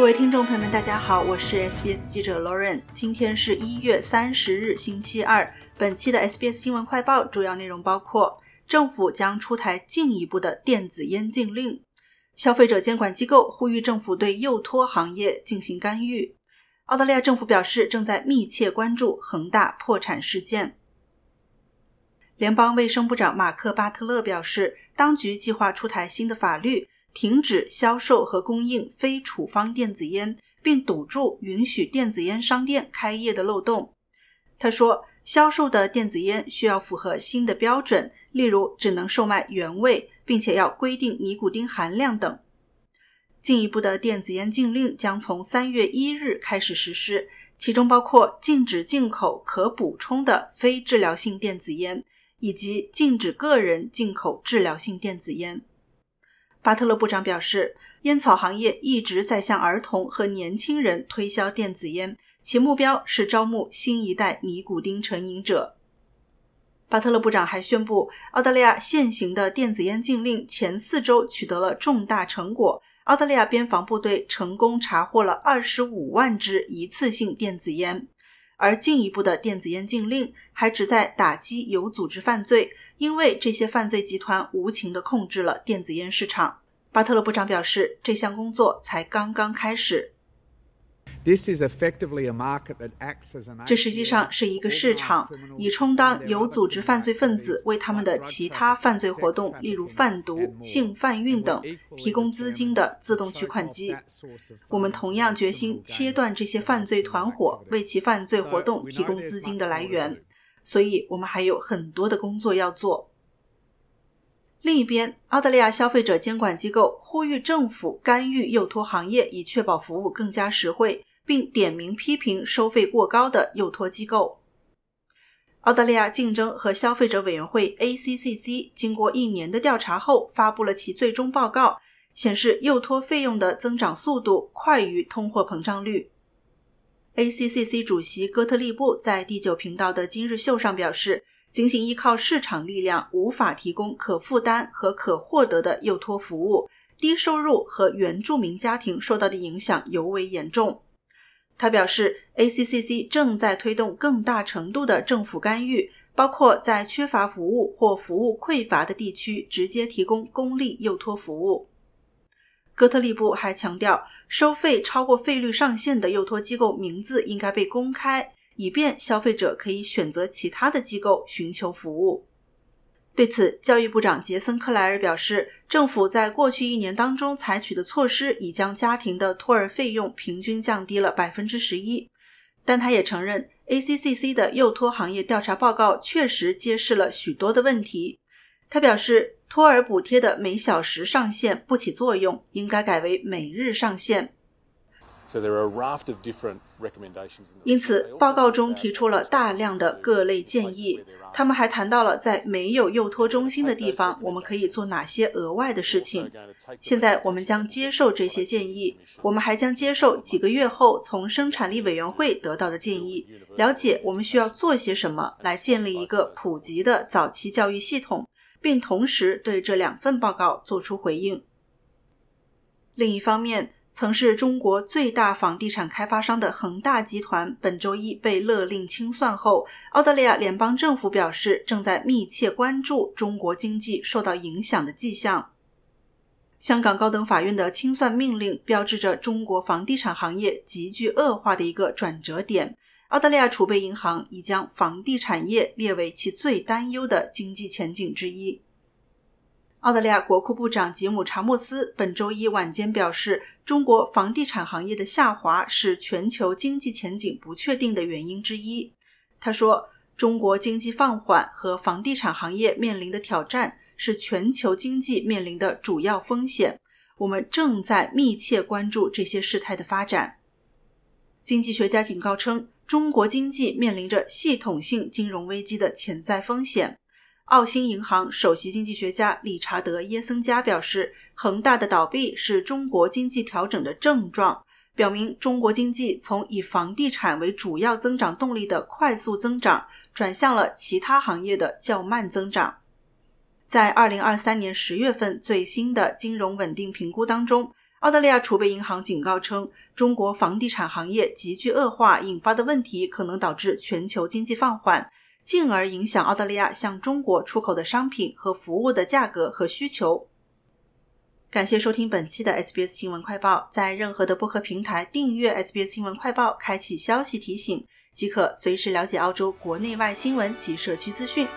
各位听众朋友们，大家好，我是 SBS 记者 Lauren。今天是一月三十日，星期二。本期的 SBS 新闻快报主要内容包括：政府将出台进一步的电子烟禁令；消费者监管机构呼吁政府对幼托行业进行干预；澳大利亚政府表示正在密切关注恒大破产事件；联邦卫生部长马克·巴特勒表示，当局计划出台新的法律。停止销售和供应非处方电子烟，并堵住允许电子烟商店开业的漏洞。他说，销售的电子烟需要符合新的标准，例如只能售卖原味，并且要规定尼古丁含量等。进一步的电子烟禁令将从三月一日开始实施，其中包括禁止进口可补充的非治疗性电子烟，以及禁止个人进口治疗性电子烟。巴特勒部长表示，烟草行业一直在向儿童和年轻人推销电子烟，其目标是招募新一代尼古丁成瘾者。巴特勒部长还宣布，澳大利亚现行的电子烟禁令前四周取得了重大成果。澳大利亚边防部队成功查获了二十五万支一次性电子烟。而进一步的电子烟禁令还旨在打击有组织犯罪，因为这些犯罪集团无情地控制了电子烟市场。巴特勒部长表示，这项工作才刚刚开始。这实际上是一个市场，以充当有组织犯罪分子为他们的其他犯罪活动，例如贩毒、性贩运等，提供资金的自动取款机。我们同样决心切断这些犯罪团伙为其犯罪活动提供资金的来源，所以我们还有很多的工作要做。另一边，澳大利亚消费者监管机构呼吁政府干预幼托行业，以确保服务更加实惠。并点名批评收费过高的幼托机构。澳大利亚竞争和消费者委员会 （ACCC） 经过一年的调查后，发布了其最终报告，显示幼托费用的增长速度快于通货膨胀率。ACCC 主席戈特利布在第九频道的今日秀上表示，仅仅依靠市场力量无法提供可负担和可获得的幼托服务，低收入和原住民家庭受到的影响尤为严重。他表示，ACCC 正在推动更大程度的政府干预，包括在缺乏服务或服务匮乏的地区直接提供公立幼托服务。哥特利布还强调，收费超过费率上限的幼托机构名字应该被公开，以便消费者可以选择其他的机构寻求服务。对此，教育部长杰森·克莱尔表示，政府在过去一年当中采取的措施已将家庭的托儿费用平均降低了百分之十一。但他也承认，ACCC 的幼托行业调查报告确实揭示了许多的问题。他表示，托儿补贴的每小时上限不起作用，应该改为每日上限。因此，报告中提出了大量的各类建议。他们还谈到了在没有幼托中心的地方，我们可以做哪些额外的事情。现在，我们将接受这些建议。我们还将接受几个月后从生产力委员会得到的建议，了解我们需要做些什么来建立一个普及的早期教育系统，并同时对这两份报告作出回应。另一方面，曾是中国最大房地产开发商的恒大集团本周一被勒令清算后，澳大利亚联邦政府表示正在密切关注中国经济受到影响的迹象。香港高等法院的清算命令标志着中国房地产行业急剧恶化的一个转折点。澳大利亚储备银行已将房地产业列为其最担忧的经济前景之一。澳大利亚国库部长吉姆·查莫斯本周一晚间表示，中国房地产行业的下滑是全球经济前景不确定的原因之一。他说：“中国经济放缓和房地产行业面临的挑战是全球经济面临的主要风险。我们正在密切关注这些事态的发展。”经济学家警告称，中国经济面临着系统性金融危机的潜在风险。澳新银行首席经济学家理查德·耶森加表示，恒大的倒闭是中国经济调整的症状，表明中国经济从以房地产为主要增长动力的快速增长，转向了其他行业的较慢增长。在2023年10月份最新的金融稳定评估当中，澳大利亚储备银行警告称，中国房地产行业急剧恶化引发的问题可能导致全球经济放缓，进而影响澳大利亚向中国出口的商品和服务的价格和需求。感谢收听本期的 SBS 新闻快报，在任何的播客平台订阅 SBS 新闻快报，开启消息提醒，即可随时了解澳洲国内外新闻及社区资讯。